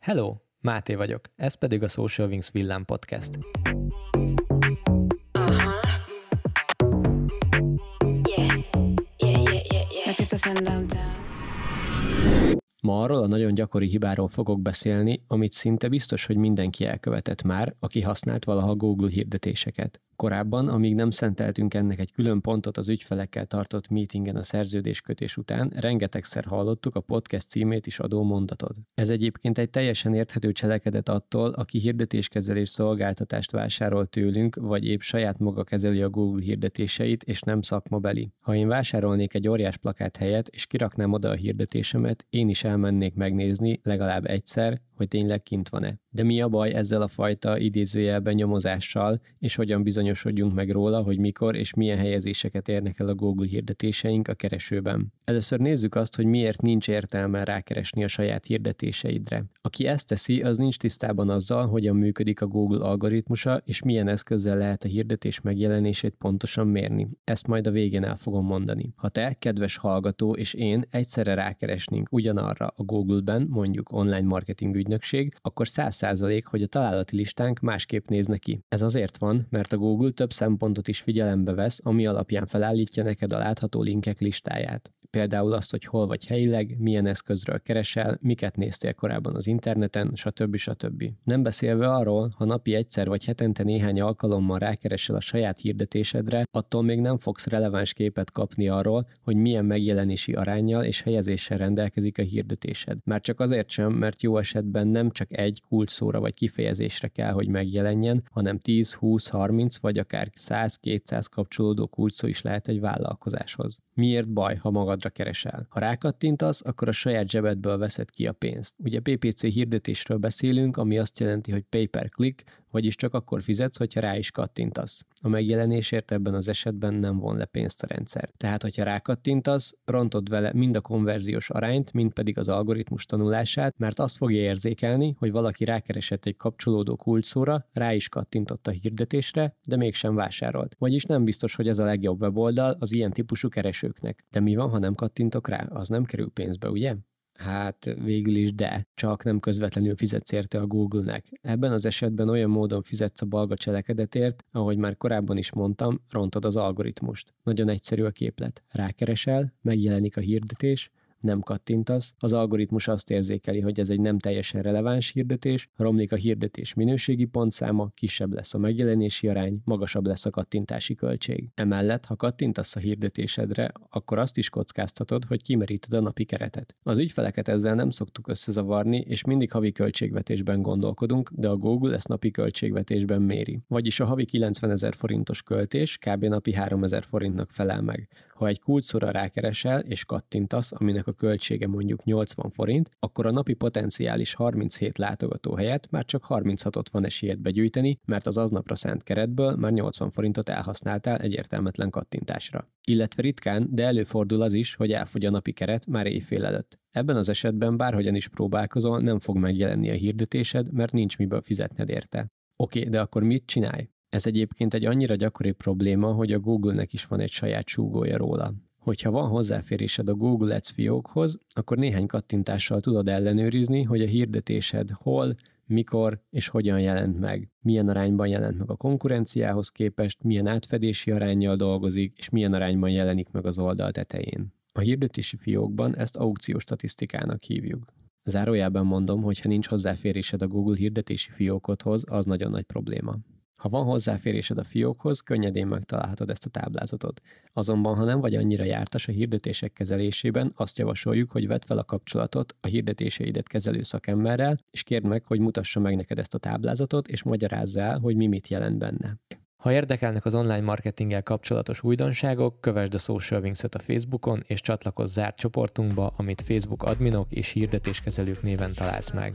Hello, Máté vagyok, ez pedig a Social Wings Villám Podcast. Ma arról a nagyon gyakori hibáról fogok beszélni, amit szinte biztos, hogy mindenki elkövetett már, aki használt valaha Google hirdetéseket. Korábban, amíg nem szenteltünk ennek egy külön pontot az ügyfelekkel tartott meetingen a szerződéskötés után, rengetegszer hallottuk a podcast címét is adó mondatot. Ez egyébként egy teljesen érthető cselekedet attól, aki hirdetéskezelés szolgáltatást vásárol tőlünk, vagy épp saját maga kezeli a Google hirdetéseit, és nem szakmabeli. Ha én vásárolnék egy óriás plakát helyet, és kiraknám oda a hirdetésemet, én is elmennék megnézni legalább egyszer, hogy tényleg kint van-e. De mi a baj ezzel a fajta idézőjelben nyomozással, és hogyan bizonyosodjunk meg róla, hogy mikor és milyen helyezéseket érnek el a Google hirdetéseink a keresőben. Először nézzük azt, hogy miért nincs értelme rákeresni a saját hirdetéseidre. Aki ezt teszi, az nincs tisztában azzal, hogyan működik a Google algoritmusa, és milyen eszközzel lehet a hirdetés megjelenését pontosan mérni. Ezt majd a végén el fogom mondani. Ha te, kedves hallgató, és én egyszerre rákeresnénk ugyanarra a Google-ben, mondjuk online marketing ügynökség, akkor 100% hogy a találati listánk másképp néz neki. Ez azért van, mert a Google több szempontot is figyelembe vesz, ami alapján felállítja neked a látható linkek listáját. Például azt, hogy hol vagy helyileg, milyen eszközről keresel, miket néztél korábban az interneten, stb. stb. Nem beszélve arról, ha napi egyszer vagy hetente néhány alkalommal rákeresel a saját hirdetésedre, attól még nem fogsz releváns képet kapni arról, hogy milyen megjelenési arányjal és helyezéssel rendelkezik a hirdetésed. Már csak azért sem, mert jó esetben nem csak egy kulcsszóra vagy kifejezésre kell, hogy megjelenjen, hanem 10, 20, 30 vagy akár 100-200 kapcsolódó kulcsszó is lehet egy vállalkozáshoz. Miért baj, ha magadra keresel? Ha rákattintasz, akkor a saját zsebedből veszed ki a pénzt. Ugye PPC hirdetésről beszélünk, ami azt jelenti, hogy pay per click, vagyis csak akkor fizetsz, hogyha rá is kattintasz. A megjelenésért ebben az esetben nem von le pénzt a rendszer. Tehát, hogyha rákattintasz, rontod vele mind a konverziós arányt, mind pedig az algoritmus tanulását, mert azt fogja érzékelni, hogy valaki rákeresett egy kapcsolódó kulcsszóra, rá is kattintott a hirdetésre, de mégsem vásárolt. Vagyis nem biztos, hogy ez a legjobb weboldal az ilyen típusú keresőknek. De mi van, ha nem kattintok rá? Az nem kerül pénzbe, ugye? Hát végül is de, csak nem közvetlenül fizetsz érte a Google-nek. Ebben az esetben olyan módon fizetsz a balga cselekedetért, ahogy már korábban is mondtam, rontod az algoritmust. Nagyon egyszerű a képlet. Rákeresel, megjelenik a hirdetés, nem kattintasz, az algoritmus azt érzékeli, hogy ez egy nem teljesen releváns hirdetés, romlik a hirdetés minőségi pontszáma, kisebb lesz a megjelenési arány, magasabb lesz a kattintási költség. Emellett, ha kattintasz a hirdetésedre, akkor azt is kockáztatod, hogy kimeríted a napi keretet. Az ügyfeleket ezzel nem szoktuk összezavarni, és mindig havi költségvetésben gondolkodunk, de a Google ezt napi költségvetésben méri. Vagyis a havi 90 ezer forintos költés kb. napi 3 ezer forintnak felel meg. Ha egy kulcsszóra rákeresel és kattintasz, aminek a költsége mondjuk 80 forint, akkor a napi potenciális 37 látogató helyett már csak 36-ot van esélyed begyűjteni, mert az aznapra szánt keretből már 80 forintot elhasználtál egy értelmetlen kattintásra. Illetve ritkán, de előfordul az is, hogy elfogy a napi keret már éjfél előtt. Ebben az esetben bárhogyan is próbálkozol, nem fog megjelenni a hirdetésed, mert nincs miből fizetned érte. Oké, de akkor mit csinálj? Ez egyébként egy annyira gyakori probléma, hogy a Google-nek is van egy saját súgója róla. Hogyha van hozzáférésed a Google Ads fiókhoz, akkor néhány kattintással tudod ellenőrizni, hogy a hirdetésed hol, mikor és hogyan jelent meg, milyen arányban jelent meg a konkurenciához képest, milyen átfedési arányjal dolgozik, és milyen arányban jelenik meg az oldal tetején. A hirdetési fiókban ezt aukciós statisztikának hívjuk. Zárójában mondom, hogy ha nincs hozzáférésed a Google hirdetési fiókodhoz, az nagyon nagy probléma. Ha van hozzáférésed a fiókhoz, könnyedén megtalálhatod ezt a táblázatot. Azonban, ha nem vagy annyira jártas a hirdetések kezelésében, azt javasoljuk, hogy vedd fel a kapcsolatot a hirdetéseidet kezelő szakemberrel, és kérd meg, hogy mutassa meg neked ezt a táblázatot, és magyarázza el, hogy mi mit jelent benne. Ha érdekelnek az online marketinggel kapcsolatos újdonságok, kövesd a Social Wings-et a Facebookon, és csatlakozz zárt csoportunkba, amit Facebook adminok és hirdetéskezelők néven találsz meg.